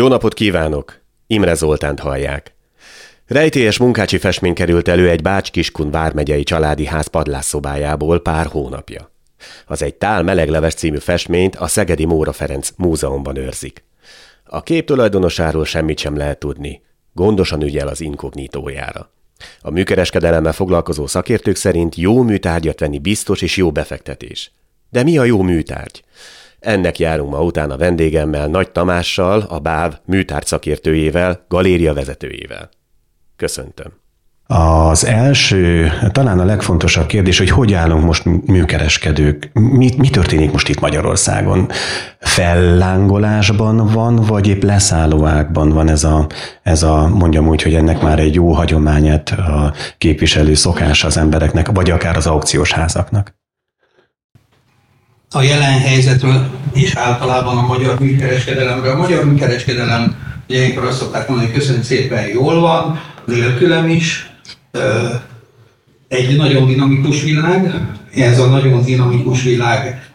Jó napot kívánok! Imre Zoltánt hallják. Rejtélyes munkácsi festmény került elő egy Bács-Kiskun vármegyei családi ház padlásszobájából pár hónapja. Az egy Tál melegleves című festményt a Szegedi Móra Ferenc múzeumban őrzik. A kép tulajdonosáról semmit sem lehet tudni. Gondosan ügyel az inkognitójára. A műkereskedelemmel foglalkozó szakértők szerint jó műtárgyat venni biztos és jó befektetés. De mi a jó műtárgy? Ennek járunk ma utána vendégemmel, Nagy Tamással, a BÁV műtárgy szakértőjével, galéria vezetőjével. Köszöntöm. Az első, talán a legfontosabb kérdés, hogy hogy állunk most műkereskedők, mi, mi történik most itt Magyarországon? Fellángolásban van, vagy épp leszállóákban van ez a, ez a, mondjam úgy, hogy ennek már egy jó hagyományát a képviselő szokás az embereknek, vagy akár az aukciós házaknak? A jelen helyzetről és általában a magyar műkereskedelemről. A magyar műkereskedelem, ilyenkor azt szokták mondani, hogy köszönjük szépen, jól van, nélkülem is, egy nagyon dinamikus világ, ez a nagyon dinamikus világ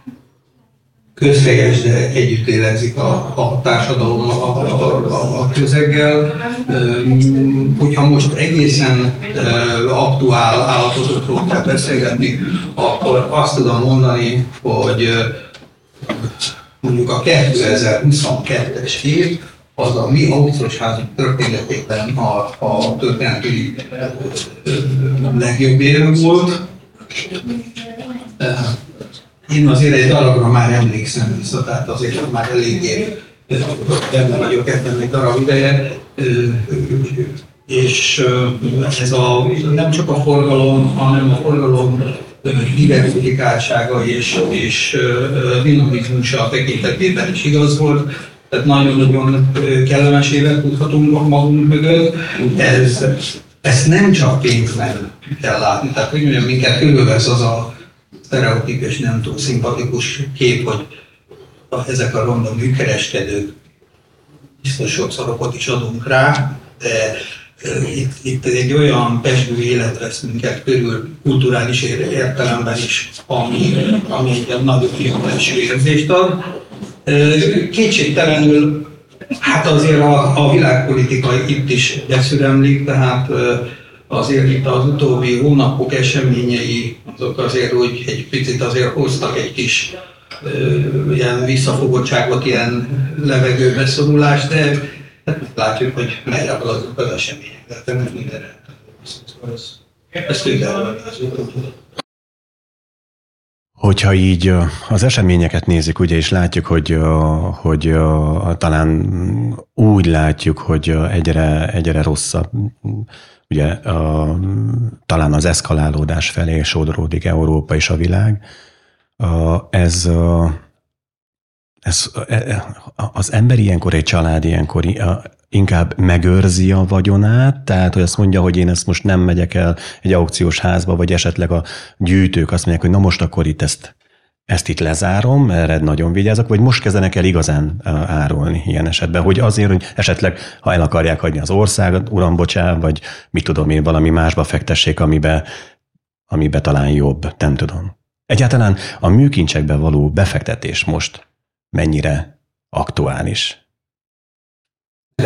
közhelyes, de együtt érezik a, a társadalom a, a, a, közeggel. Hogyha most egészen aktuál állapotokról kell beszélgetni, akkor azt tudom mondani, hogy mondjuk a 2022-es év az a mi aukciós házunk történetében a, a történeti legjobb éve volt. Én azért egy daragra már emlékszem vissza, tehát azért már eléggé benne vagyok ebben egy darab ideje, és ez a, nem csak a forgalom, hanem a forgalom diversifikáltsága és, és dinamizmusa tekintetében is igaz volt tehát nagyon-nagyon kellemes évet tudhatunk magunk mögött. Ez, ezt nem csak pénzben kell látni, tehát hogy mondjam, minket körülvesz az a sztereotípus, nem túl szimpatikus kép, hogy ezek a ronda műkereskedők, biztos sokszor is adunk rá, de itt, itt egy olyan pesgő élet vesz minket körül kulturális értelemben is, ami, ami egy nagyobb jó érzést ad. Kétségtelenül, hát azért a, a világpolitika itt is beszüremlik, tehát azért itt az utóbbi hónapok eseményei, azok azért úgy egy picit azért hoztak egy kis ilyen visszafogottságot, ilyen levegőbe szorulást, de hát látjuk, hogy merre haladunk az események. Tehát nem mindenre. Ez tényleg az utóbbi. Hogyha így az eseményeket nézzük, ugye, és látjuk, hogy, hogy talán úgy látjuk, hogy egyre, egyre rosszabb, ugye talán az eszkalálódás felé sodródik Európa és a világ, ez, ez e, az ember ilyenkor, egy család ilyenkor inkább megőrzi a vagyonát, tehát hogy azt mondja, hogy én ezt most nem megyek el egy aukciós házba, vagy esetleg a gyűjtők azt mondják, hogy na most akkor itt ezt, ezt itt lezárom, erre nagyon vigyázok, vagy most kezdenek el igazán árulni ilyen esetben, hogy azért, hogy esetleg, ha el akarják hagyni az országot, uram, bocsá, vagy mit tudom én, valami másba fektessék, amibe, amibe talán jobb, nem tudom. Egyáltalán a műkincsekbe való befektetés most mennyire aktuális?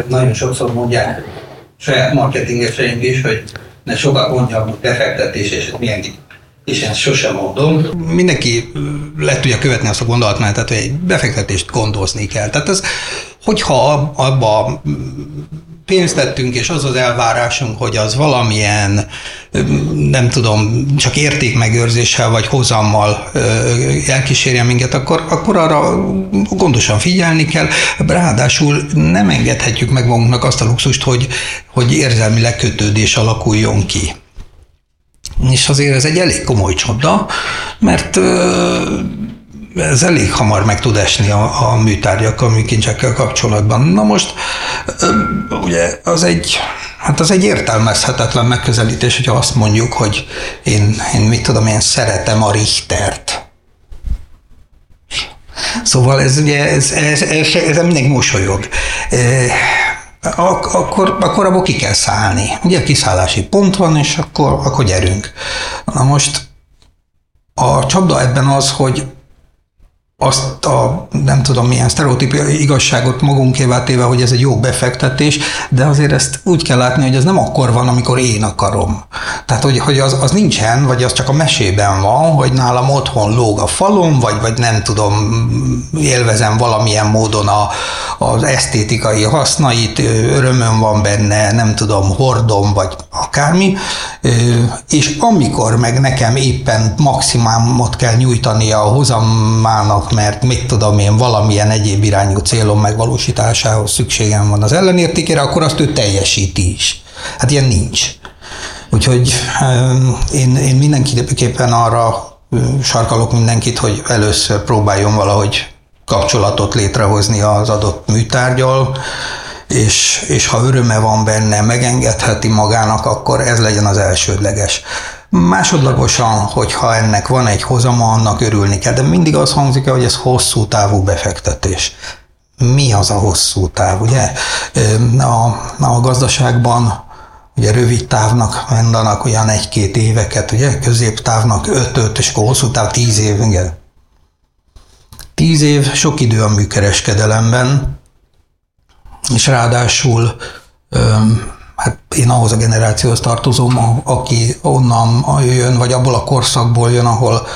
Nagyon sokszor mondják saját marketingeseink is, hogy ne sokat mondjam, hogy befektetés, és milyen és ezt sosem mondom. Mindenki le tudja követni azt a gondolatmenetet, hogy egy befektetést gondozni kell. Tehát ez, hogyha abba pénzt tettünk, és az az elvárásunk, hogy az valamilyen, nem tudom, csak értékmegőrzéssel vagy hozammal elkísérje minket, akkor, akkor arra gondosan figyelni kell. Ráadásul nem engedhetjük meg magunknak azt a luxust, hogy, hogy érzelmileg kötődés alakuljon ki. És azért ez egy elég komoly csoda, mert ez elég hamar meg tud esni a, a műtárgyakkal, műkincsekkel kapcsolatban. Na most ugye az egy, hát az egy értelmezhetetlen megközelítés, hogyha azt mondjuk, hogy én, én mit tudom, én szeretem a Richtert. Szóval ez ugye, ez, ez, ez, ez mindenki mosolyog. Ak- akkor, akkor abból ki kell szállni. Ugye kiszállási pont van, és akkor, akkor gyerünk. Na most a csapda ebben az, hogy azt a nem tudom milyen sztereotíp igazságot magunkévá téve, hogy ez egy jó befektetés, de azért ezt úgy kell látni, hogy ez nem akkor van, amikor én akarom. Tehát, hogy, hogy az, az nincsen, vagy az csak a mesében van, hogy nálam otthon lóg a falon, vagy, vagy nem tudom, élvezem valamilyen módon a, az esztétikai hasznait, örömöm van benne, nem tudom, hordom, vagy akármi, és amikor meg nekem éppen maximumot kell nyújtani a hozamának mert mit tudom én, valamilyen egyéb irányú célom megvalósításához szükségem van az ellenértékére, akkor azt ő teljesíti is. Hát ilyen nincs. Úgyhogy én, én mindenképpen arra sarkalok mindenkit, hogy először próbáljon valahogy kapcsolatot létrehozni az adott műtárgyal, és, és ha öröme van benne, megengedheti magának, akkor ez legyen az elsődleges. Másodlagosan, hogyha ennek van egy hozama, annak örülni kell, de mindig az hangzik el, hogy ez hosszú távú befektetés. Mi az a hosszú táv, ugye? A, a gazdaságban ugye rövid távnak mondanak olyan egy-két éveket, ugye? Középtávnak öt-öt, és akkor hosszú táv tíz év, igen. Tíz év sok idő a műkereskedelemben, és ráadásul hát én ahhoz a generációhoz tartozom, aki onnan jön, vagy abból a korszakból jön, ahol,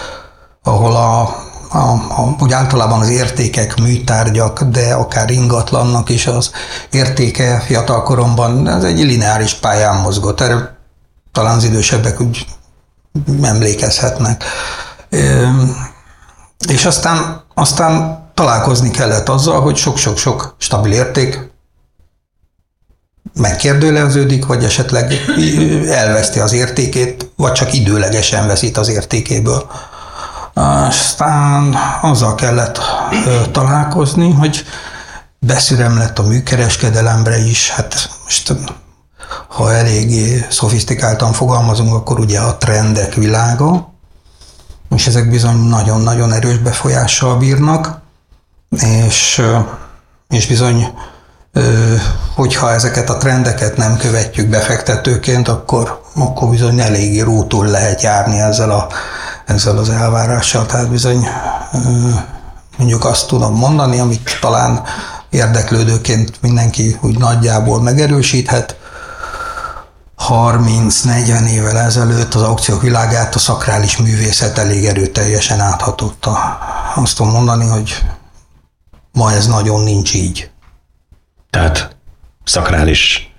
ahol a, a, a, úgy általában az értékek műtárgyak, de akár ingatlannak is az értéke fiatalkoromban, ez egy lineáris pályán mozgott. Erre talán az idősebbek úgy emlékezhetnek. És aztán, aztán találkozni kellett azzal, hogy sok-sok-sok stabil érték megkérdőleződik, vagy esetleg elveszti az értékét, vagy csak időlegesen veszít az értékéből. Aztán azzal kellett találkozni, hogy beszürem lett a műkereskedelemre is, hát most ha eléggé szofisztikáltan fogalmazunk, akkor ugye a trendek világa, és ezek bizony nagyon-nagyon erős befolyással bírnak, és, és bizony hogyha ezeket a trendeket nem követjük befektetőként, akkor, akkor bizony eléggé rútul lehet járni ezzel, a, ezzel az elvárással. Tehát bizony mondjuk azt tudom mondani, amit talán érdeklődőként mindenki úgy nagyjából megerősíthet, 30-40 évvel ezelőtt az aukciók világát a szakrális művészet elég erőteljesen áthatotta. Azt tudom mondani, hogy ma ez nagyon nincs így. Tehát szakrális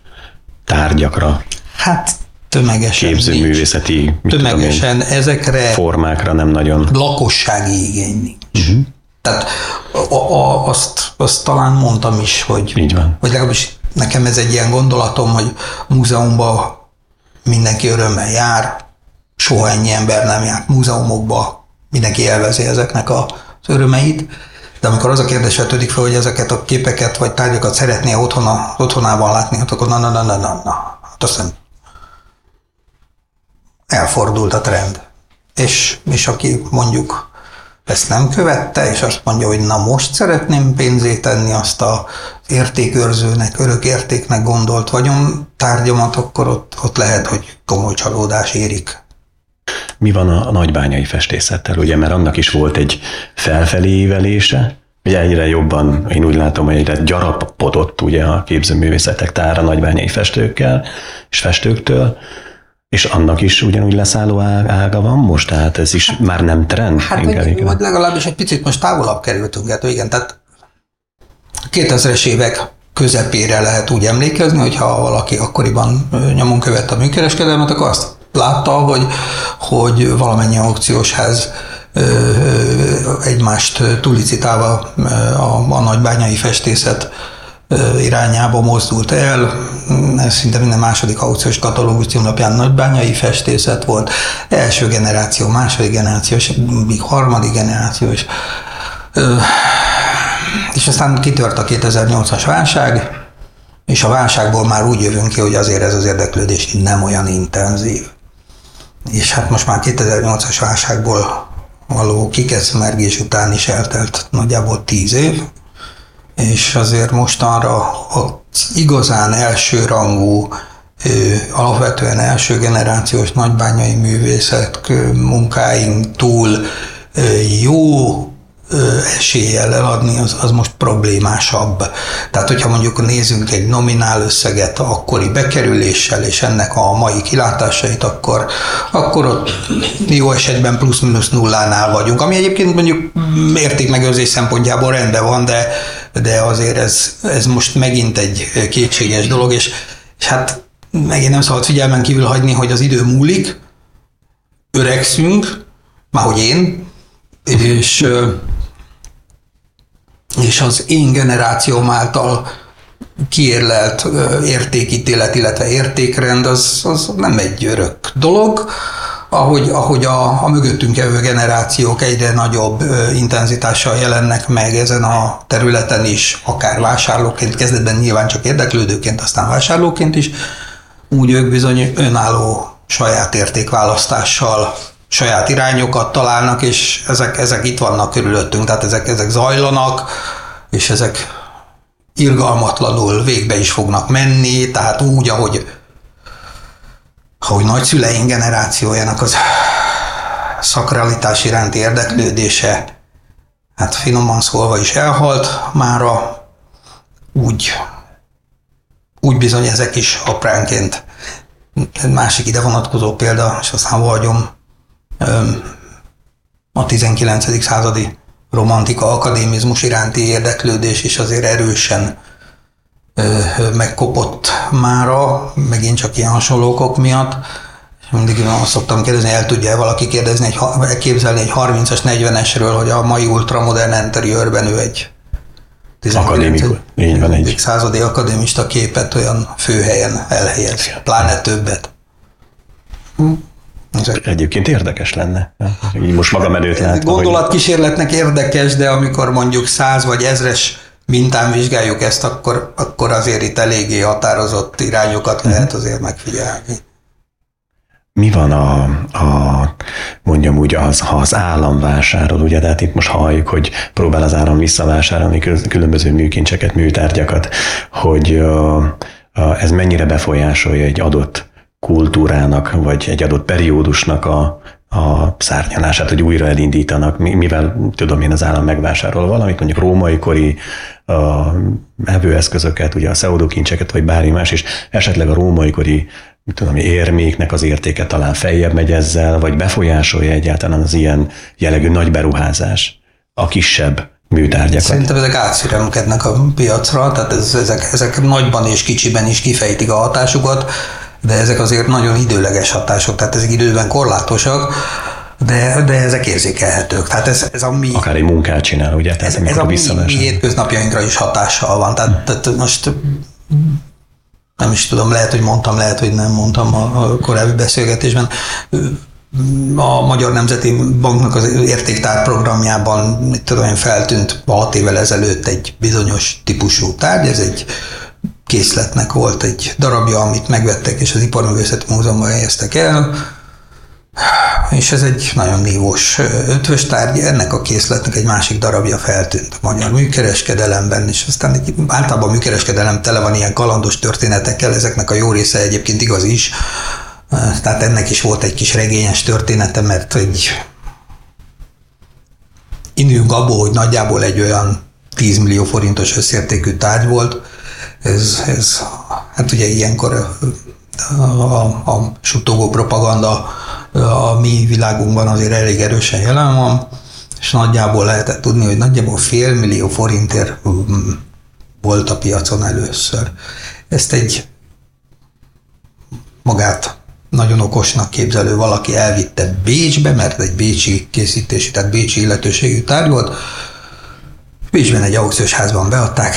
tárgyakra. Hát tömegesen Képzőművészeti tömegesen én, ezekre formákra nem nagyon. Lakossági igény nincs. Uh-huh. Tehát a, a, azt, azt talán mondtam is, hogy, Így van. hogy legalábbis nekem ez egy ilyen gondolatom, hogy múzeumban mindenki örömmel jár, soha ennyi ember nem jár múzeumokba, mindenki élvezi ezeknek az örömeit, de amikor az a kérdés vetődik fel, hogy ezeket a képeket vagy tárgyakat szeretné otthona, otthonában látni, hát akkor na, na, na, na, na, na. Hát azt hiszem, elfordult a trend. És, és aki mondjuk ezt nem követte, és azt mondja, hogy na most szeretném pénzét tenni azt a értékőrzőnek, örök értéknek gondolt vagyon tárgyamat, akkor ott, ott lehet, hogy komoly csalódás érik mi van a nagybányai festészettel, ugye, mert annak is volt egy felfelé évelése, ugye egyre jobban, én úgy látom, hogy egyre gyarapodott ugye a képzőművészetek tára nagybányai festőkkel és festőktől, és annak is ugyanúgy leszálló ága van most, tehát ez is hát, már nem trend. Hát vagy legalábbis egy picit most távolabb kerültünk, hát igen, tehát 2000-es évek közepére lehet úgy emlékezni, hogy ha valaki akkoriban nyomon követte a műkereskedelmet, akkor azt látta, hogy, hogy valamennyi aukciós ház egymást tulicitálva a, a nagybányai festészet irányába mozdult el. Szinte minden második aukciós katalógus címlapján nagybányai festészet volt. Első generáció, második generáció, még harmadik generáció is. És aztán kitört a 2008-as válság, és a válságból már úgy jövünk ki, hogy azért ez az érdeklődés nem olyan intenzív. És hát most már 2008-as válságból való kikeszmergés után is eltelt nagyjából tíz év, és azért mostanra a igazán első rangú, alapvetően első generációs nagybányai művészet munkáink túl jó eséllyel eladni, az, az most problémásabb. Tehát, hogyha mondjuk nézzünk egy nominál összeget akkori bekerüléssel, és ennek a mai kilátásait, akkor, akkor ott jó esetben plusz-minusz nullánál vagyunk, ami egyébként mondjuk értékmegőrzés szempontjából rendben van, de, de azért ez, ez most megint egy kétséges dolog, és, és hát megint nem szabad figyelmen kívül hagyni, hogy az idő múlik, öregszünk, már hogy én, és és az én generációm által kiérlelt értékítélet, illetve értékrend, az, az nem egy örök dolog, ahogy, ahogy a, a mögöttünk jövő generációk egyre nagyobb intenzitással jelennek meg ezen a területen is, akár vásárlóként, kezdetben nyilván csak érdeklődőként, aztán vásárlóként is, úgy ők bizony önálló saját értékválasztással saját irányokat találnak, és ezek, ezek itt vannak körülöttünk, tehát ezek, ezek zajlanak, és ezek irgalmatlanul végbe is fognak menni, tehát úgy, ahogy, ahogy nagyszüleink generációjának az szakralitás iránti érdeklődése, hát finoman szólva is elhalt mára, úgy, úgy bizony ezek is apránként. Másik ide vonatkozó példa, és aztán vagyom, a 19. századi romantika, akadémizmus iránti érdeklődés is azért erősen megkopott mára, megint csak ilyen hasonlókok miatt. Mindig azt szoktam kérdezni, el tudja valaki kérdezni, egy, képzelni egy 30-as, 40-esről, hogy a mai ultramodern interiőrben ő egy 19. így van, egy. századi akadémista képet olyan főhelyen elhelyez, pláne többet. Hm. Egyébként érdekes lenne. Így most maga menőt látva. Gondolatkísérletnek érdekes, de amikor mondjuk száz vagy ezres mintán vizsgáljuk ezt, akkor, akkor azért itt eléggé határozott irányokat mhm. lehet azért megfigyelni. Mi van a, a mondjam úgy, az, ha az állam vásárol, ugye, tehát itt most halljuk, hogy próbál az állam visszavásárolni különböző műkincseket, műtárgyakat, hogy ez mennyire befolyásolja egy adott kultúrának, vagy egy adott periódusnak a, a szárnyalását, hogy újra elindítanak, mivel tudom én az állam megvásárol valamit, mondjuk római kori a evőeszközöket, ugye a szeudokincseket, vagy bármi más, és esetleg a római kori tudom, érméknek az értéke talán feljebb megy ezzel, vagy befolyásolja egyáltalán az ilyen jellegű nagy beruházás a kisebb műtárgyakat. Szerintem ezek átszüremkednek a piacra, tehát ez, ezek, ezek nagyban és kicsiben is kifejtik a hatásukat de ezek azért nagyon időleges hatások, tehát ezek időben korlátosak, de, de ezek érzékelhetők. Tehát ez, ez a mi... Akár egy munkát csinál, ugye? Tehát ez, ez a mi, mi hétköznapjainkra is hatással van. Tehát, hmm. tehát most nem is tudom, lehet, hogy mondtam, lehet, hogy nem mondtam a, a korábbi beszélgetésben. A Magyar Nemzeti Banknak az értéktár programjában, mit tudom én, feltűnt 6 évvel ezelőtt egy bizonyos típusú tárgy, ez egy készletnek volt egy darabja, amit megvettek, és az Iparművészeti Múzeumban helyeztek el, és ez egy nagyon nívós ötvös tárgy, ennek a készletnek egy másik darabja feltűnt a magyar műkereskedelemben, és aztán egy, általában a műkereskedelem tele van ilyen kalandos történetekkel, ezeknek a jó része egyébként igaz is, tehát ennek is volt egy kis regényes története, mert egy Inő Gabó, hogy nagyjából egy olyan 10 millió forintos összértékű tárgy volt, ez, ez hát ugye ilyenkor a, a, a suttogó propaganda a mi világunkban azért elég erősen jelen van, és nagyjából lehetett tudni, hogy nagyjából fél millió forintért mm, volt a piacon először. Ezt egy magát nagyon okosnak képzelő valaki elvitte Bécsbe, mert egy bécsi készítési, tehát bécsi illetőségű tárgy volt. Bécsben egy aukciós házban beadták,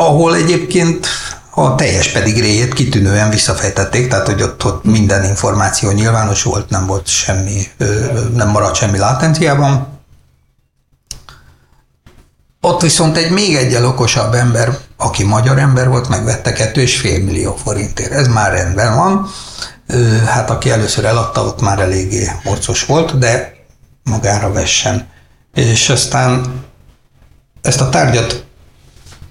ahol egyébként a teljes pedigréjét kitűnően visszafejtették, tehát hogy ott, ott minden információ nyilvános volt, nem volt semmi, nem maradt semmi látenciában. Ott viszont egy még egyel okosabb ember, aki magyar ember volt, megvette kettő és fél millió forintért. Ez már rendben van. Hát aki először eladta, ott már eléggé morcos volt, de magára vessen. És aztán ezt a tárgyat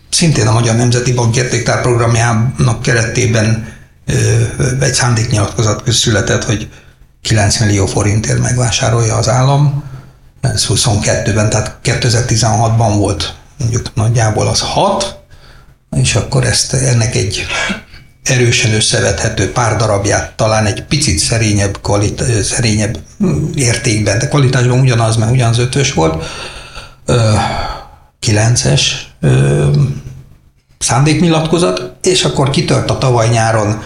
szintén a Magyar Nemzeti Bank értéktár programjának keretében egy szándéknyilatkozat született, hogy 9 millió forintért megvásárolja az állam, ez 22-ben, tehát 2016-ban volt mondjuk nagyjából az 6, és akkor ezt ennek egy erősen összevethető pár darabját, talán egy picit szerényebb, kvalit- szerényebb értékben, de kvalitásban ugyanaz, mert ugyanaz ötös volt, ö, 9-es ö, szándéknyilatkozat, és akkor kitört a tavaly nyáron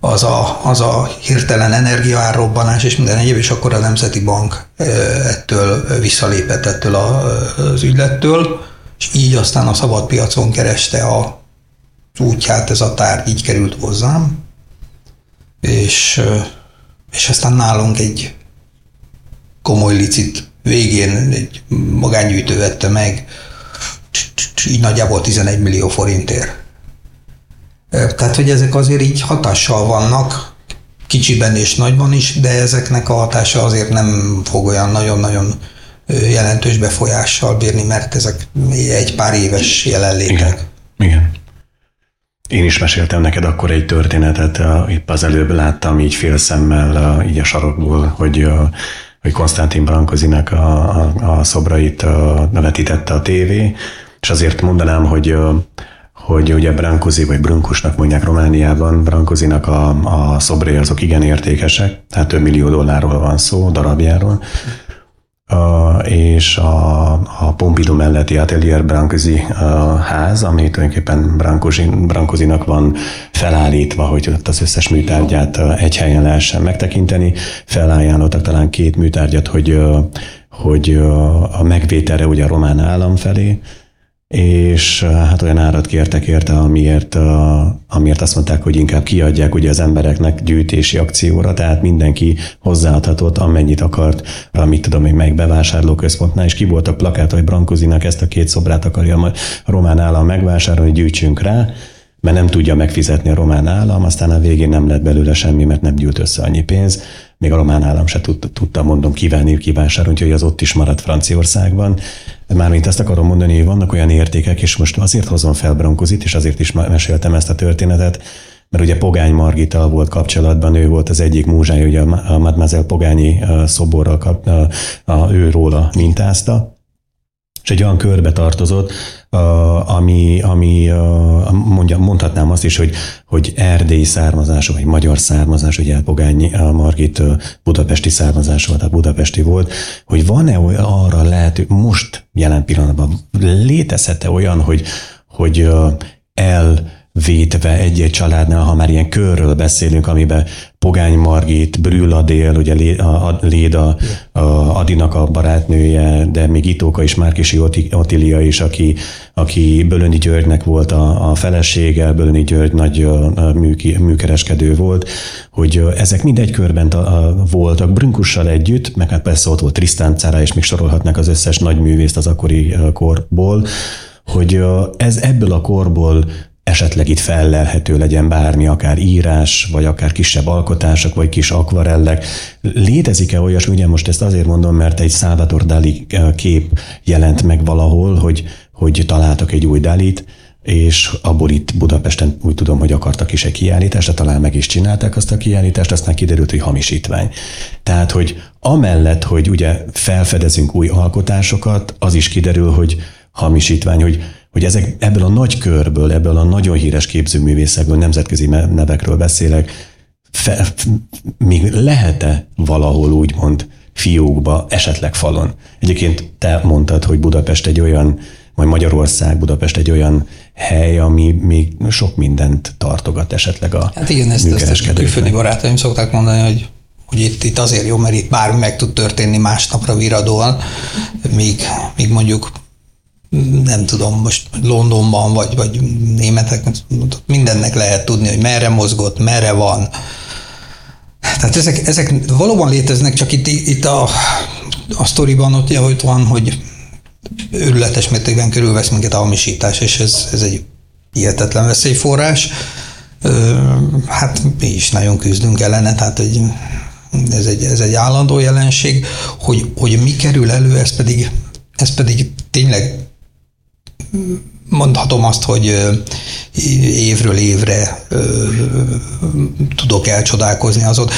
az a, az a hirtelen energiaárrobbanás és minden egyéb, és akkor a Nemzeti Bank ettől visszalépett ettől az ügylettől, és így aztán a szabad piacon kereste a útját ez a tárgy, így került hozzám, és, és aztán nálunk egy komoly licit végén egy magángyűjtő vette meg, így nagyjából 11 millió forintért. Tehát, hogy ezek azért így hatással vannak, kicsiben és nagyban is, de ezeknek a hatása azért nem fog olyan nagyon-nagyon jelentős befolyással bírni, mert ezek egy pár éves jelenlétek. Igen. Igen. Én is meséltem neked akkor egy történetet, épp az előbb láttam így félszemmel így a sarokból, hogy hogy Konstantin Brankozinak a, a, a szobrait vetítette a tévé, és azért mondanám, hogy hogy ugye Brankozi vagy Brunkusnak mondják Romániában, Brankozinak a, a szobrai azok igen értékesek, tehát több millió dollárról van szó, darabjáról, Uh, és a, a Pompidou melletti Atelier Brankozi uh, ház, ami tulajdonképpen Brankozinak van felállítva, hogy ott az összes műtárgyát uh, egy helyen lehessen megtekinteni. Felajánlottak talán két műtárgyat, hogy, hogy a megvételre ugye a román állam felé, és hát olyan árat kértek érte, amiért, amiért azt mondták, hogy inkább kiadják ugye az embereknek gyűjtési akcióra, tehát mindenki hozzáadhatott, amennyit akart, amit tudom még meg bevásárlóközpontnál, és ki voltak plakát, hogy Brankozinak ezt a két szobrát akarja a román állam megvásárolni, gyűjtsünk rá, mert nem tudja megfizetni a román állam, aztán a végén nem lett belőle semmi, mert nem gyűlt össze annyi pénz. Még a román állam se tudta, tudta mondom, kivenni, kivásárolni, úgyhogy az ott is maradt Franciaországban. Mármint azt akarom mondani, hogy vannak olyan értékek, és most azért hozom fel Brankozit, és azért is meséltem ezt a történetet, mert ugye Pogány Margita volt kapcsolatban, ő volt az egyik múzsája, ugye a Mademoiselle Pogányi szoborral, kap, a, a, ő róla mintázta, és egy olyan körbe tartozott, ami, ami mondja, mondhatnám azt is, hogy, hogy erdélyi származású, vagy magyar származású, ugye Pogányi Margit budapesti származású, tehát budapesti volt, hogy van-e arra lehető, most jelen pillanatban létezhet-e olyan, hogy, hogy el vétve egy-egy családnál, ha már ilyen körről beszélünk, amiben Pogány Margit, Brül Adél, ugye a Léda, a Adinak a barátnője, de még Itóka is, Márkisi Otilia is, aki, aki Bölöni Györgynek volt a, a felesége, Bölöni György nagy műki, műkereskedő volt, hogy ezek mindegy körben voltak, Brünkussal együtt, meg hát persze ott volt Trisztán Cára, és még sorolhatnak az összes nagy művészt az akkori korból, hogy ez ebből a korból esetleg itt fellelhető legyen bármi, akár írás, vagy akár kisebb alkotások, vagy kis akvarellek. Létezik-e olyasmi, ugye most ezt azért mondom, mert egy Salvador Dali eh, kép jelent meg valahol, hogy, hogy találtak egy új Dalit, és abból itt Budapesten úgy tudom, hogy akartak is egy kiállítást, de talán meg is csinálták azt a kiállítást, aztán kiderült, hogy hamisítvány. Tehát, hogy amellett, hogy ugye felfedezünk új alkotásokat, az is kiderül, hogy hamisítvány, hogy hogy ezek, ebből a nagy körből, ebből a nagyon híres képzőművészekből, nemzetközi nevekről beszélek, fe, még lehet-e valahol úgymond fiókba, esetleg falon? Egyébként te mondtad, hogy Budapest egy olyan, vagy Magyarország, Budapest egy olyan hely, ami még sok mindent tartogat esetleg a Hát igen, ezt, ezt a külföldi barátaim szokták mondani, hogy hogy itt, itt azért jó, mert itt bármi meg tud történni másnapra viradóan, míg, míg mondjuk nem tudom, most Londonban, vagy, vagy németek, mindennek lehet tudni, hogy merre mozgott, merre van. Tehát ezek, ezek valóban léteznek, csak itt, itt a, a sztoriban ott, hogy van, hogy őrületes mértékben körülvesz minket a hamisítás, és ez, ez egy hihetetlen veszélyforrás. Hát mi is nagyon küzdünk ellene, tehát egy, ez, egy, ez egy állandó jelenség, hogy, hogy mi kerül elő, ez pedig, ez pedig tényleg mondhatom azt, hogy évről évre tudok elcsodálkozni azon.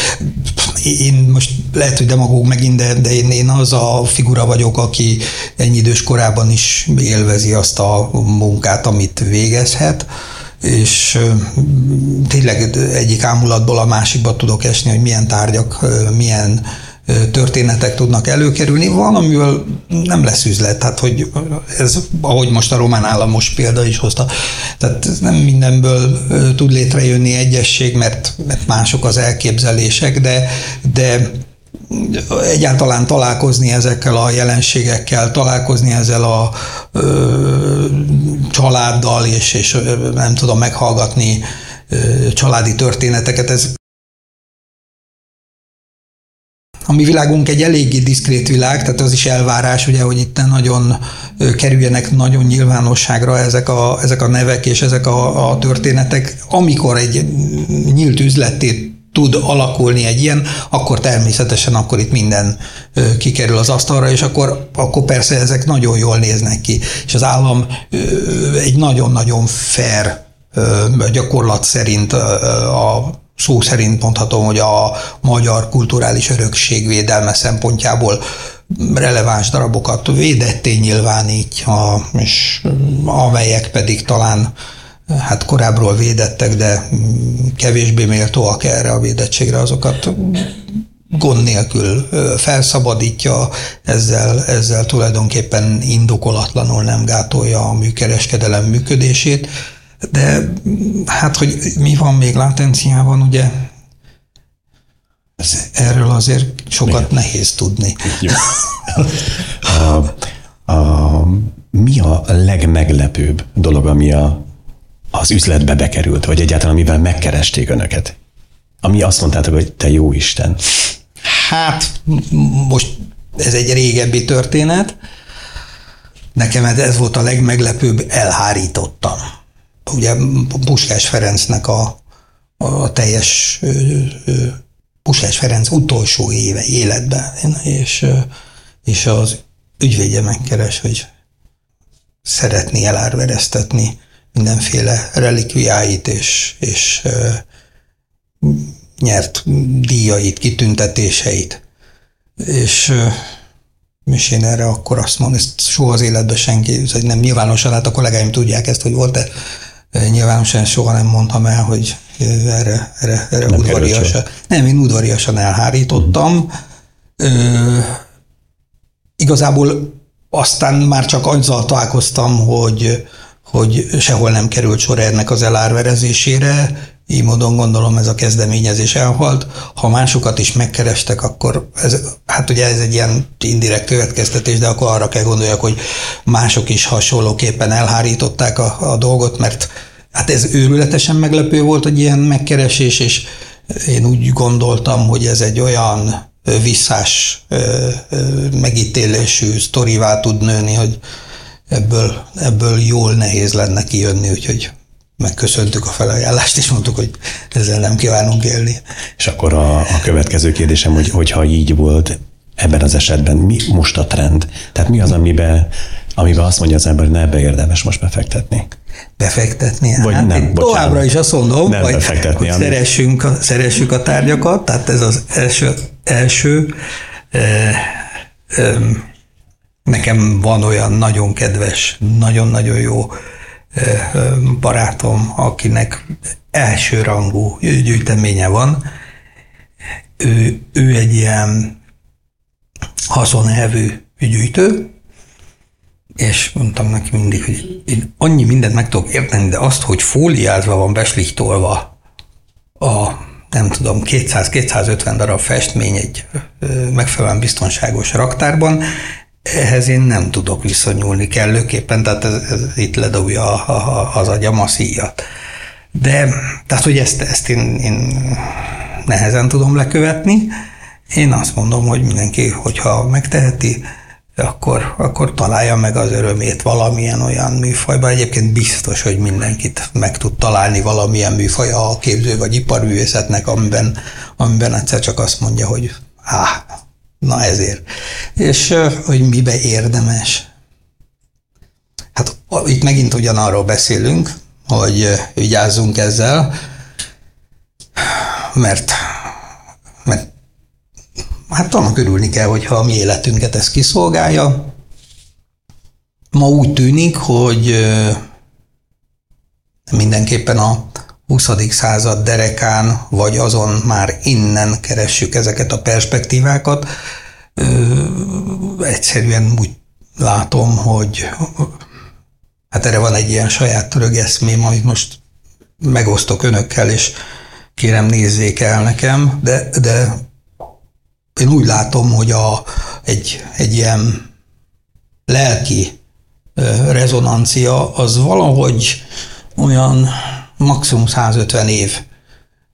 én most lehet, hogy demagóg megint, de, de én, én az a figura vagyok, aki ennyi idős korában is élvezi azt a munkát, amit végezhet és tényleg egyik ámulatból a másikba tudok esni, hogy milyen tárgyak, milyen történetek tudnak előkerülni, van, amivel nem lesz üzlet, tehát hogy ez, ahogy most a román államos példa is hozta, tehát nem mindenből tud létrejönni egyesség, mert, mert mások az elképzelések, de, de egyáltalán találkozni ezekkel a jelenségekkel, találkozni ezzel a ö, családdal, és, és nem tudom meghallgatni családi történeteket, ez a mi világunk egy eléggé diszkrét világ, tehát az is elvárás, ugye, hogy itt nagyon kerüljenek nagyon nyilvánosságra ezek a, ezek a nevek és ezek a, a történetek. Amikor egy nyílt üzletét tud alakulni egy ilyen, akkor természetesen akkor itt minden kikerül az asztalra, és akkor, akkor persze ezek nagyon jól néznek ki. És az állam egy nagyon-nagyon fair gyakorlat szerint a szó szerint mondhatom, hogy a magyar kulturális örökség védelme szempontjából releváns darabokat védetté nyilvánítja, és amelyek pedig talán hát korábbról védettek, de kevésbé méltóak erre a védettségre, azokat gond nélkül felszabadítja, ezzel, ezzel tulajdonképpen indokolatlanul nem gátolja a műkereskedelem működését, de hát, hogy mi van még látenciában, ugye erről azért sokat Igen. nehéz tudni. Jó. A, a, mi a legmeglepőbb dolog, ami a, az üzletbe bekerült, vagy egyáltalán amivel megkeresték önöket? Ami azt mondtátok, hogy te jó Isten. Hát most ez egy régebbi történet. Nekem ez volt a legmeglepőbb, elhárítottam ugye Puskás Ferencnek a, a teljes Puskás Ferenc utolsó éve életben, és, és az ügyvédje megkeres, hogy szeretné elárvereztetni mindenféle relikviáit, és, és nyert díjait, kitüntetéseit. És, és én erre akkor azt mondom, ezt soha az életben senki, hogy nem nyilvánosan, hát a kollégáim tudják ezt, hogy volt-e Nyilvánosan soha nem mondtam el, hogy erre, erre, erre nem udvariasan. Nem, én udvariasan elhárítottam. Ö, igazából aztán már csak azzal találkoztam, hogy, hogy sehol nem került sor ennek az elárverezésére, így módon gondolom ez a kezdeményezés elhalt. Ha másokat is megkerestek, akkor ez, hát ugye ez egy ilyen indirekt következtetés, de akkor arra kell gondoljak, hogy mások is hasonlóképpen elhárították a, a dolgot, mert hát ez őrületesen meglepő volt, hogy ilyen megkeresés, és én úgy gondoltam, hogy ez egy olyan visszás megítélésű sztorivá tud nőni, hogy ebből, ebből jól nehéz lenne kijönni, úgyhogy megköszöntük a felajánlást, és mondtuk, hogy ezzel nem kívánunk élni. És akkor a, a következő kérdésem, hogy hogyha így volt ebben az esetben, mi most a trend? Tehát mi az, amiben, amiben azt mondja az ember, hogy ne ebbe érdemes most befektetni? Befektetni? Vagy hát nem, továbbra is azt mondom, nem hogy, hogy ami... szeressünk, a, szeressük a tárgyakat, tehát ez az első, első e, e, nekem van olyan nagyon kedves, nagyon-nagyon jó barátom, akinek elsőrangú gyűjteménye van, ő, ő egy ilyen haszonelvű gyűjtő, és mondtam neki mindig, hogy én annyi mindent meg tudok érteni, de azt, hogy fóliázva van beslichtolva a nem tudom, 200-250 darab festmény egy megfelelően biztonságos raktárban, ehhez én nem tudok viszonyulni kellőképpen, tehát ez, ez itt ledobja a, a, az agyam a szíjat. De, tehát, hogy ezt, ezt én, én nehezen tudom lekövetni. Én azt mondom, hogy mindenki, hogyha megteheti, akkor, akkor találja meg az örömét valamilyen olyan műfajban. Egyébként biztos, hogy mindenkit meg tud találni valamilyen műfaj a képző vagy iparművészetnek, amiben, amiben egyszer csak azt mondja, hogy áh, Na ezért. És hogy mibe érdemes. Hát itt megint ugyanarról beszélünk, hogy vigyázzunk ezzel, mert, mert hát annak örülni kell, hogyha a mi életünket ez kiszolgálja. Ma úgy tűnik, hogy mindenképpen a 20. század derekán, vagy azon már innen keressük ezeket a perspektívákat. Egyszerűen úgy látom, hogy hát erre van egy ilyen saját rögeszmém, amit most megosztok önökkel, és kérem nézzék el nekem, de, de én úgy látom, hogy a, egy, egy ilyen lelki rezonancia az valahogy olyan maximum 150 év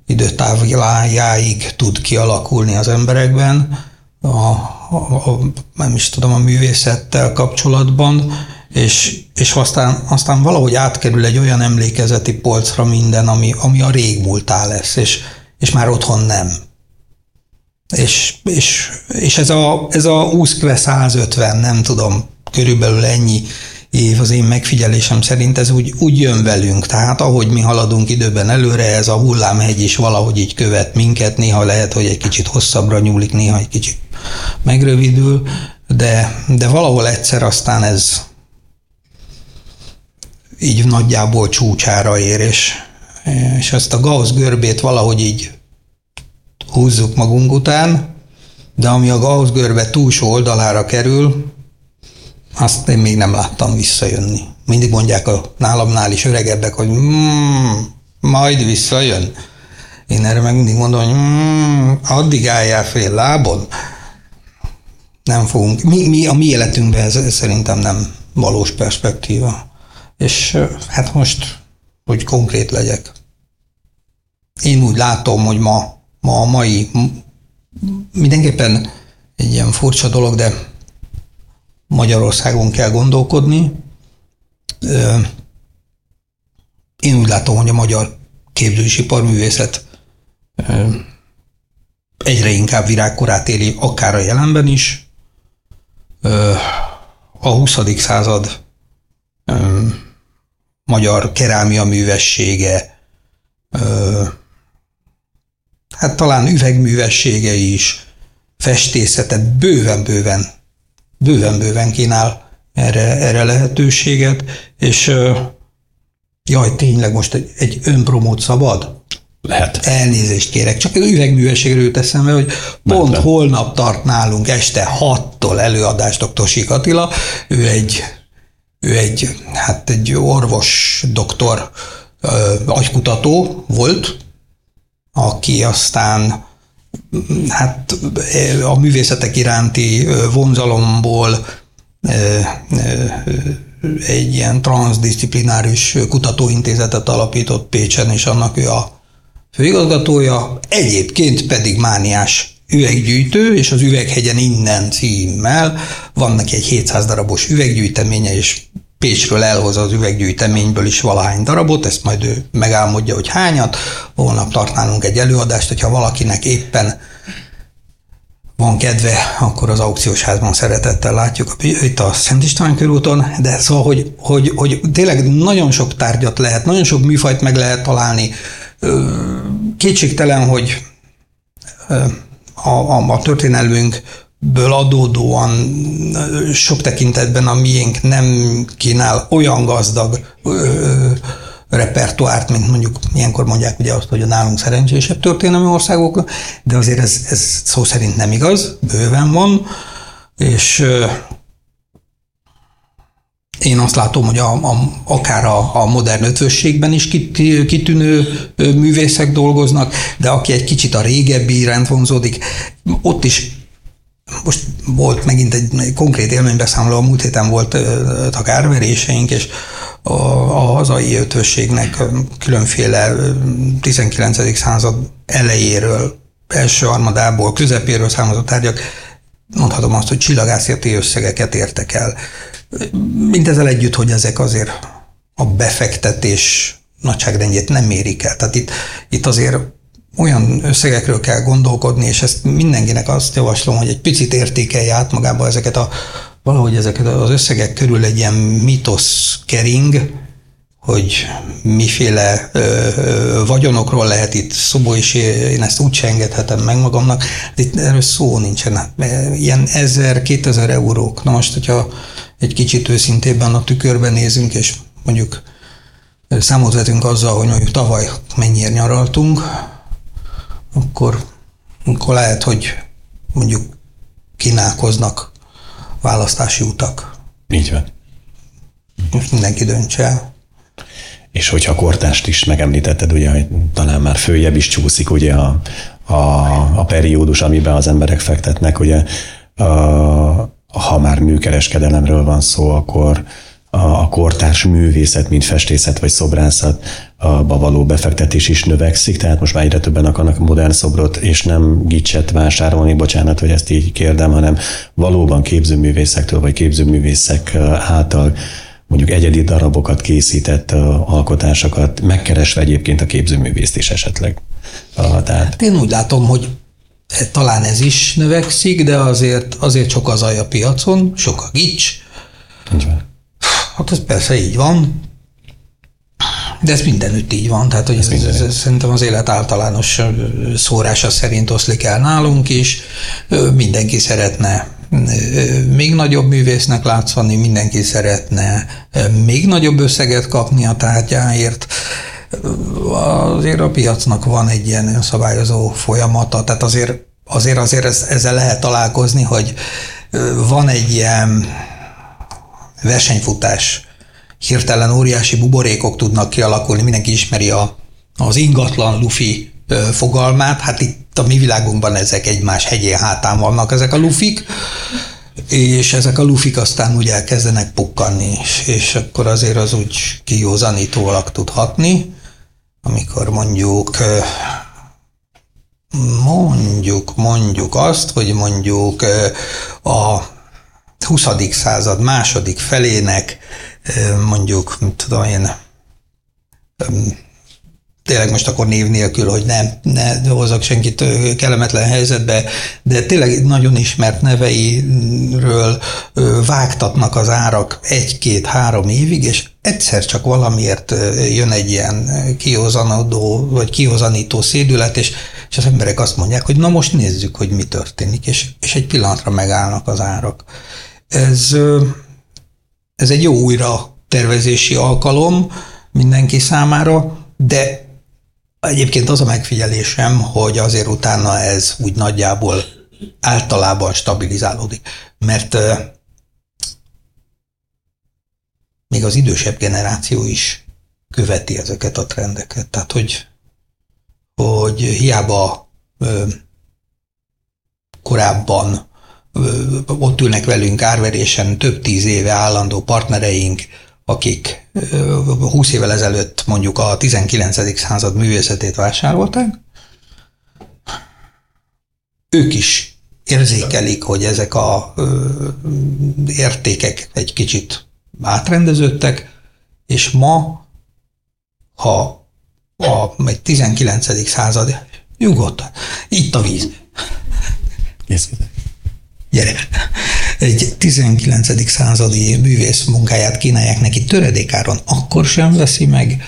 időtávjáig tud kialakulni az emberekben, a, a, a, nem is tudom, a művészettel kapcsolatban, és, és aztán, aztán valahogy átkerül egy olyan emlékezeti polcra minden, ami, ami a régmúltá lesz, és, és már otthon nem. És, és, és ez a, ez a 20 150, nem tudom, körülbelül ennyi év az én megfigyelésem szerint ez úgy, úgy jön velünk. Tehát ahogy mi haladunk időben előre, ez a hullámhegy is valahogy így követ minket, néha lehet, hogy egy kicsit hosszabbra nyúlik, néha egy kicsit megrövidül, de, de valahol egyszer aztán ez így nagyjából csúcsára ér, és, és ezt a Gauss görbét valahogy így húzzuk magunk után, de ami a Gauss görbe túlsó oldalára kerül, azt én még nem láttam visszajönni. Mindig mondják a nálamnál is öregebbek, hogy mm, majd visszajön. Én erre meg mindig mondom, hogy mm, addig álljál fél lábon. Nem fogunk. Mi, mi a mi életünkben ez szerintem nem valós perspektíva. És hát most, hogy konkrét legyek. Én úgy látom, hogy ma, ma a mai mindenképpen egy ilyen furcsa dolog, de Magyarországon kell gondolkodni. Én úgy látom, hogy a magyar képzősipar művészet egyre inkább virágkorát éli, akár a jelenben is. A 20. század magyar kerámia művessége, hát talán üvegművessége is, festészetet bőven-bőven bőven-bőven kínál erre, erre lehetőséget, és jaj, tényleg most egy, egy önpromót szabad? Lehet. Elnézést kérek, csak üvegművességről jut eszembe, hogy pont nem, holnap tart nálunk este 6-tól előadást dr. Sik Attila, ő egy, ő egy, hát egy orvos doktor, agykutató volt, aki aztán hát a művészetek iránti vonzalomból egy ilyen transzdisziplináris kutatóintézetet alapított Pécsen, és annak ő a főigazgatója, egyébként pedig mániás üveggyűjtő, és az Üveghegyen innen címmel van neki egy 700 darabos üveggyűjteménye, és Pécsről elhoz az üveggyűjteményből is valahány darabot, ezt majd ő megálmodja, hogy hányat. Holnap tartnálunk egy előadást, hogyha valakinek éppen van kedve, akkor az aukciós házban szeretettel látjuk itt a Szent István körúton, de szóval, hogy, hogy, hogy tényleg nagyon sok tárgyat lehet, nagyon sok műfajt meg lehet találni. Kétségtelen, hogy a, a, a történelmünk ből adódóan sok tekintetben a miénk nem kínál olyan gazdag ö, repertoárt, mint mondjuk ilyenkor mondják ugye azt, hogy a nálunk szerencsésebb történelmi országok, de azért ez, ez szó szerint nem igaz, bőven van, és ö, én azt látom, hogy a, a, akár a, a modern ötvösségben is kit, kitűnő művészek dolgoznak, de aki egy kicsit a régebbi iránt vonzódik, ott is most volt megint egy konkrét élménybeszámoló, a múlt héten volt a kárveréseink, és a, a hazai ötvösségnek különféle 19. század elejéről, első armadából, közepéről származó tárgyak, mondhatom azt, hogy csillagászati összegeket értek el. Mindezzel együtt, hogy ezek azért a befektetés nagyságrendjét nem mérik el. Tehát itt, itt azért olyan összegekről kell gondolkodni, és ezt mindenkinek azt javaslom, hogy egy picit értékelje át magába ezeket a, valahogy ezeket az összegek körül egy ilyen mitosz kering, hogy miféle ö, ö, vagyonokról lehet itt szó, és én ezt úgy se engedhetem meg magamnak. De itt erről szó nincsen. Ilyen 1000-2000 eurók. Na most, hogyha egy kicsit őszintében a tükörben nézünk, és mondjuk számot vetünk azzal, hogy mondjuk tavaly mennyire nyaraltunk, akkor, akkor lehet, hogy mondjuk kínálkoznak választási utak. Így van. Most mindenki döntse el. És hogyha a kortást is megemlítetted, ugye, hogy talán már följebb is csúszik ugye a, a, a periódus, amiben az emberek fektetnek, ugye, a, ha már műkereskedelemről van szó, akkor a kortárs művészet, mint festészet vagy szobrászat ba való befektetés is növekszik, tehát most már egyre többen akarnak modern szobrot, és nem gicset vásárolni, bocsánat, hogy ezt így kérdem, hanem valóban képzőművészektől vagy képzőművészek által mondjuk egyedi darabokat készített alkotásokat, megkeresve egyébként a képzőművészt is esetleg. Tehát... Hát én úgy látom, hogy talán ez is növekszik, de azért, azért sok az a piacon, sok a gics. Hát ez persze így van, de ez mindenütt így van, tehát hogy ez, ez, ez, ez szerintem az élet általános szórása szerint oszlik el nálunk is. Mindenki szeretne még nagyobb művésznek látszani, mindenki szeretne még nagyobb összeget kapni a tárgyáért. Azért a piacnak van egy ilyen szabályozó folyamata, tehát azért azért, azért ezzel lehet találkozni, hogy van egy ilyen versenyfutás, hirtelen óriási buborékok tudnak kialakulni, mindenki ismeri a, az ingatlan lufi fogalmát, hát itt a mi világunkban ezek egymás hegyén hátán vannak ezek a lufik, és ezek a lufik aztán úgy elkezdenek pukkanni, és, és akkor azért az úgy kijózanítólag tud hatni, amikor mondjuk mondjuk, mondjuk azt, hogy mondjuk a 20. század második felének mondjuk, tudom én, tényleg most akkor név nélkül, hogy nem, ne hozzak senkit kellemetlen helyzetbe, de tényleg nagyon ismert neveiről vágtatnak az árak egy-két-három évig, és egyszer csak valamiért jön egy ilyen kihozanodó, vagy kihozanító szédület, és, és az emberek azt mondják, hogy na most nézzük, hogy mi történik, és, és egy pillanatra megállnak az árak. Ez, ez egy jó újra tervezési alkalom mindenki számára, de Egyébként az a megfigyelésem, hogy azért utána ez úgy nagyjából általában stabilizálódik, mert még az idősebb generáció is követi ezeket a trendeket. Tehát, hogy, hogy hiába ö, korábban ö, ott ülnek velünk árverésen több tíz éve állandó partnereink, akik 20 évvel ezelőtt mondjuk a 19. század művészetét vásárolták, ők is érzékelik, hogy ezek a ö, értékek egy kicsit átrendeződtek, és ma, ha a, egy 19. század, nyugodtan, itt a víz. Gyere! Egy 19. századi művész munkáját kínálják neki töredékáron, akkor sem veszi meg,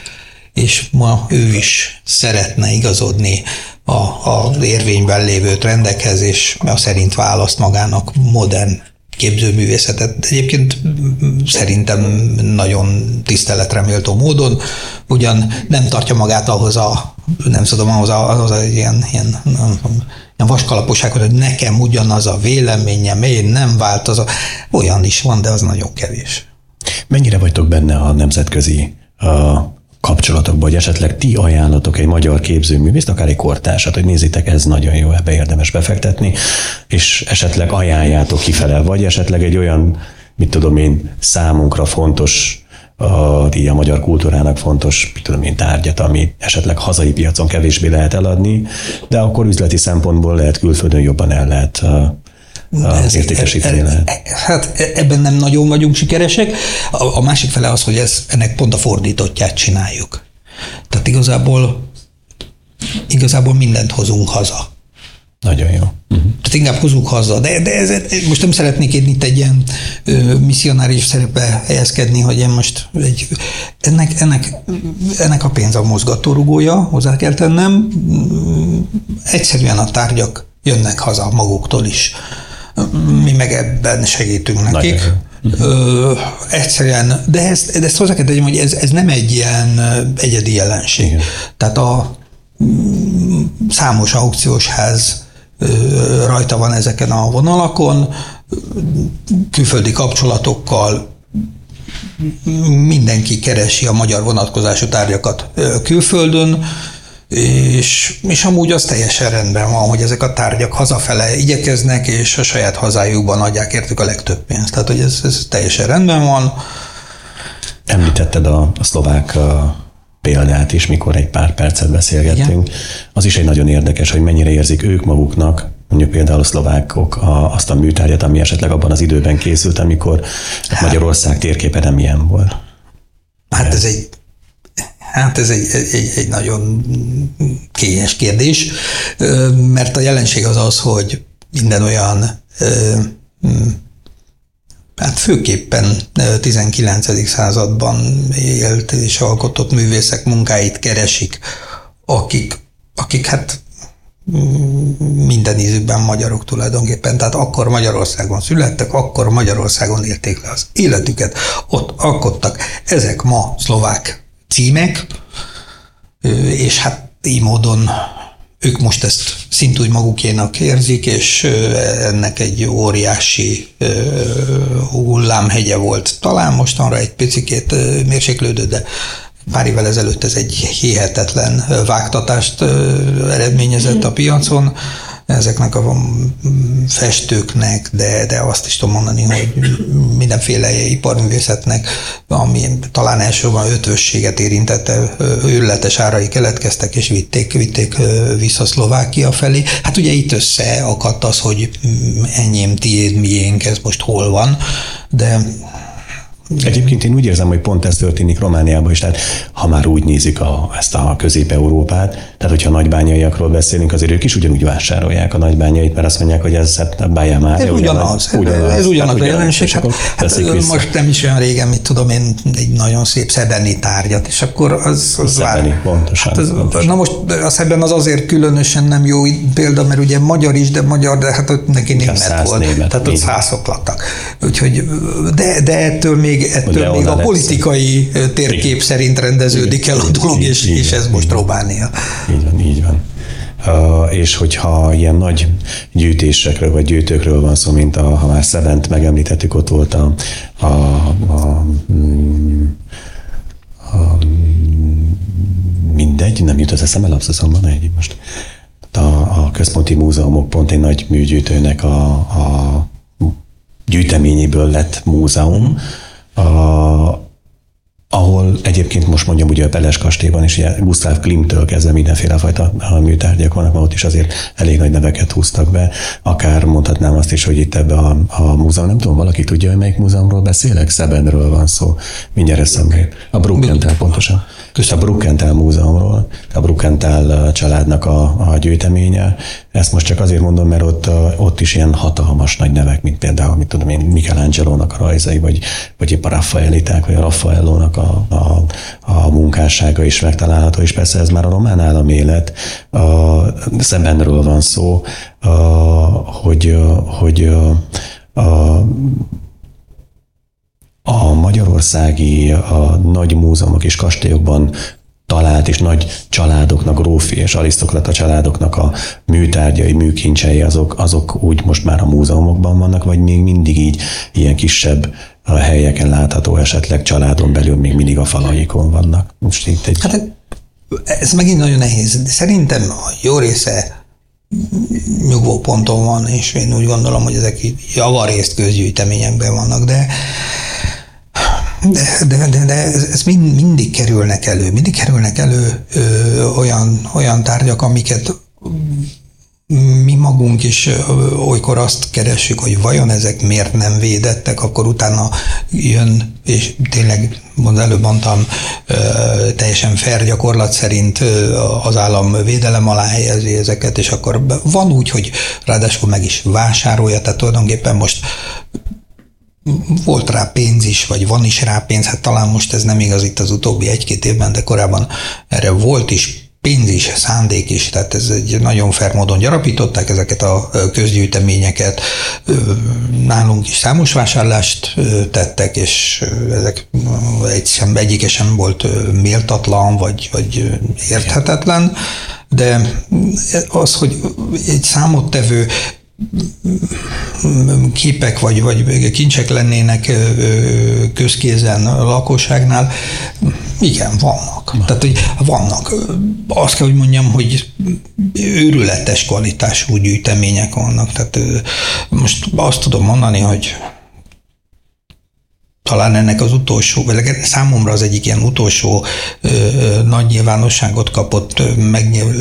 és ma ő is szeretne igazodni a, a érvényben lévő trendekhez, és a szerint választ magának modern képzőművészetet. Egyébként szerintem nagyon tiszteletre méltó módon, ugyan nem tartja magát ahhoz a, nem tudom, ahhoz a, ahhoz a ilyen, ilyen nem, ilyen vaskalaposágot, hogy nekem ugyanaz a véleményem, én nem változom. Olyan is van, de az nagyon kevés. Mennyire vagytok benne a nemzetközi a kapcsolatokban, hogy esetleg ti ajánlatok egy magyar képzőművészt, akár egy kortársat, hogy nézzétek, ez nagyon jó, ebbe érdemes befektetni, és esetleg ajánljátok kifele, vagy esetleg egy olyan, mit tudom én, számunkra fontos a, így a magyar kultúrának fontos, tudom én, tárgyat, ami esetleg hazai piacon kevésbé lehet eladni, de akkor üzleti szempontból lehet külföldön jobban el lehet ez, értékesíteni lehet. Hát ebben nem nagyon vagyunk sikeresek. A, a másik fele az, hogy ez, ennek pont a fordítottját csináljuk. Tehát igazából igazából mindent hozunk haza. Nagyon jó. Uh-huh. tehát inkább hozunk haza. De, de ez, most nem szeretnék én itt egy ilyen misszionáris szerepbe helyezkedni, hogy én most egy, ennek, ennek, ennek a pénz a mozgatórugója, hozzá kell tennem. Egyszerűen a tárgyak jönnek haza maguktól is. Mi meg ebben segítünk nekik. Ö, egyszerűen, de ezt, de ezt hozzá kell tegyem, hogy ez, ez nem egy ilyen egyedi jelenség. Igen. Tehát a számos aukciós ház rajta van ezeken a vonalakon, külföldi kapcsolatokkal mindenki keresi a magyar vonatkozású tárgyakat külföldön, és, és amúgy az teljesen rendben van, hogy ezek a tárgyak hazafele igyekeznek, és a saját hazájukban adják értük a legtöbb pénzt. Tehát, hogy ez, ez teljesen rendben van. Említetted a, a szlovák a példát is, mikor egy pár percet beszélgettünk. Igen. Az is egy nagyon érdekes, hogy mennyire érzik ők maguknak, mondjuk például a szlovákok a, azt a műtárgyat, ami esetleg abban az időben készült, amikor hát, Magyarország térképe nem ilyen volt. Hát ez egy Hát ez egy, egy, egy nagyon kényes kérdés, mert a jelenség az az, hogy minden olyan hát főképpen 19. században élt és alkotott művészek munkáit keresik, akik, akik hát minden ízükben magyarok tulajdonképpen. Tehát akkor Magyarországon születtek, akkor Magyarországon érték le az életüket, ott alkottak. Ezek ma szlovák címek, és hát így módon ők most ezt szintúgy magukénak érzik, és ennek egy óriási hullámhegye volt. Talán mostanra egy picikét mérséklődött, de pár évvel ezelőtt ez egy hihetetlen vágtatást eredményezett a piacon ezeknek a festőknek, de, de azt is tudom mondani, hogy mindenféle iparművészetnek, ami talán elsősorban ötvösséget érintette, őrletes árai keletkeztek, és vitték, vitték vissza Szlovákia felé. Hát ugye itt összeakadt az, hogy enyém, tiéd, miénk, ez most hol van, de Egyébként én úgy érzem, hogy pont ez történik Romániában is, tehát ha már úgy nézik a, ezt a Közép-Európát, tehát hogyha nagybányaiakról beszélünk, azért ők is ugyanúgy vásárolják a nagybányait, mert azt mondják, hogy ez hát bájá már. Ez ugyanaz, ugyanaz, ez ugyanaz a jelenség. Hát, hát most nem is olyan régen, mit tudom én, egy nagyon szép szebeni tárgyat, és akkor az, az szebeni, vár. pontosan, hát az, pontosan. Na most a szeben az azért különösen nem jó példa, mert ugye magyar is, de magyar, de hát ott neki német volt. Német, tehát ott százok laktak. Úgyhogy, de, de ettől még még, ettől még a politikai lesz. térkép szerint rendeződik el a dolog, és, így, és ez most Románia. Így van, így van. Uh, és hogyha ilyen nagy gyűjtésekről vagy gyűjtőkről van szó, mint a, ha már Szebent megemlítettük, ott volt a, a, a, a mindegy, nem jut az eszembe, lapszaszom van egy most. A, a központi múzeumok pont egy nagy műgyűjtőnek a, a gyűjteményéből lett múzeum, a, ahol egyébként most mondjam ugye a Peles kastélyban is ugye Gustav Klimtől kezdve mindenféle fajta műtárgyak vannak, mert ott is azért elég nagy neveket húztak be. Akár mondhatnám azt is, hogy itt ebbe a, a múzeum, nem tudom, valaki tudja, hogy melyik múzeumról beszélek? Szebenről van szó. Mindjárt eszembe. A Bruckenthal pontosan. A Bruckenthal múzeumról, a Bruckenthal családnak a, a gyűjteménye. Ezt most csak azért mondom, mert ott, ott is ilyen hatalmas nagy nevek, mint például, mit tudom én, Michelangelo-nak a rajzai, vagy, vagy épp a Raffaeliták, vagy a Raffaellónak a, a, a munkássága is megtalálható, és persze ez már a román államélet, a, szembenről van szó, a, hogy, hogy a, a a magyarországi a nagy múzeumok és kastélyokban talált és nagy családoknak, grófi és arisztokrata családoknak a műtárgyai, műkincsei, azok, azok úgy most már a múzeumokban vannak, vagy még mindig így ilyen kisebb a helyeken látható, esetleg családon belül még mindig a falaikon vannak. Most itt egy... Hát ez megint nagyon nehéz. De szerintem a jó része nyugvó ponton van, és én úgy gondolom, hogy ezek javarészt közgyűjteményekben vannak, de de, de, de, ez mind, mindig kerülnek elő, mindig kerülnek elő ö, olyan, olyan tárgyak, amiket mi magunk is olykor azt keressük, hogy vajon ezek miért nem védettek, akkor utána jön, és tényleg, mond előbb mondtam, teljesen fair gyakorlat szerint az állam védelem alá helyezi ezeket, és akkor van úgy, hogy ráadásul meg is vásárolja, tehát tulajdonképpen most volt rá pénz is, vagy van is rá pénz, hát talán most ez nem igaz itt az utóbbi egy-két évben, de korábban erre volt is pénz is, szándék is, tehát ez egy nagyon fair módon gyarapították ezeket a közgyűjteményeket. Nálunk is számos vásárlást tettek, és ezek egy sem, egyike sem volt méltatlan, vagy, vagy érthetetlen, de az, hogy egy számottevő képek vagy, vagy kincsek lennének közkézen a lakosságnál, igen, vannak. Tehát, hogy vannak. Azt kell, hogy mondjam, hogy őrületes kvalitású gyűjtemények vannak. Tehát most azt tudom mondani, hogy talán ennek az utolsó, vagy számomra az egyik ilyen utolsó ö, nagy nyilvánosságot kapott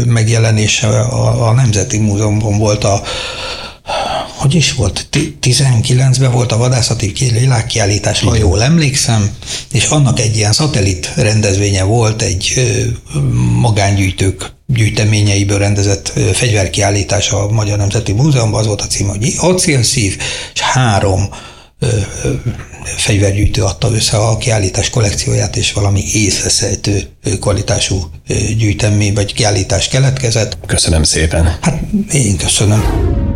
megjelenése a, a Nemzeti Múzeumban volt a hogy is volt, 19-ben volt a vadászati világkiállítás, ha jól emlékszem, és annak egy ilyen szatellit rendezvénye volt, egy magángyűjtők gyűjteményeiből rendezett fegyverkiállítás a Magyar Nemzeti Múzeumban, az volt a cím, hogy acélszív, és három fegyvergyűjtő adta össze a kiállítás kollekcióját, és valami észreszejtő kvalitású gyűjtemény vagy kiállítás keletkezett. Köszönöm szépen. Hát én köszönöm.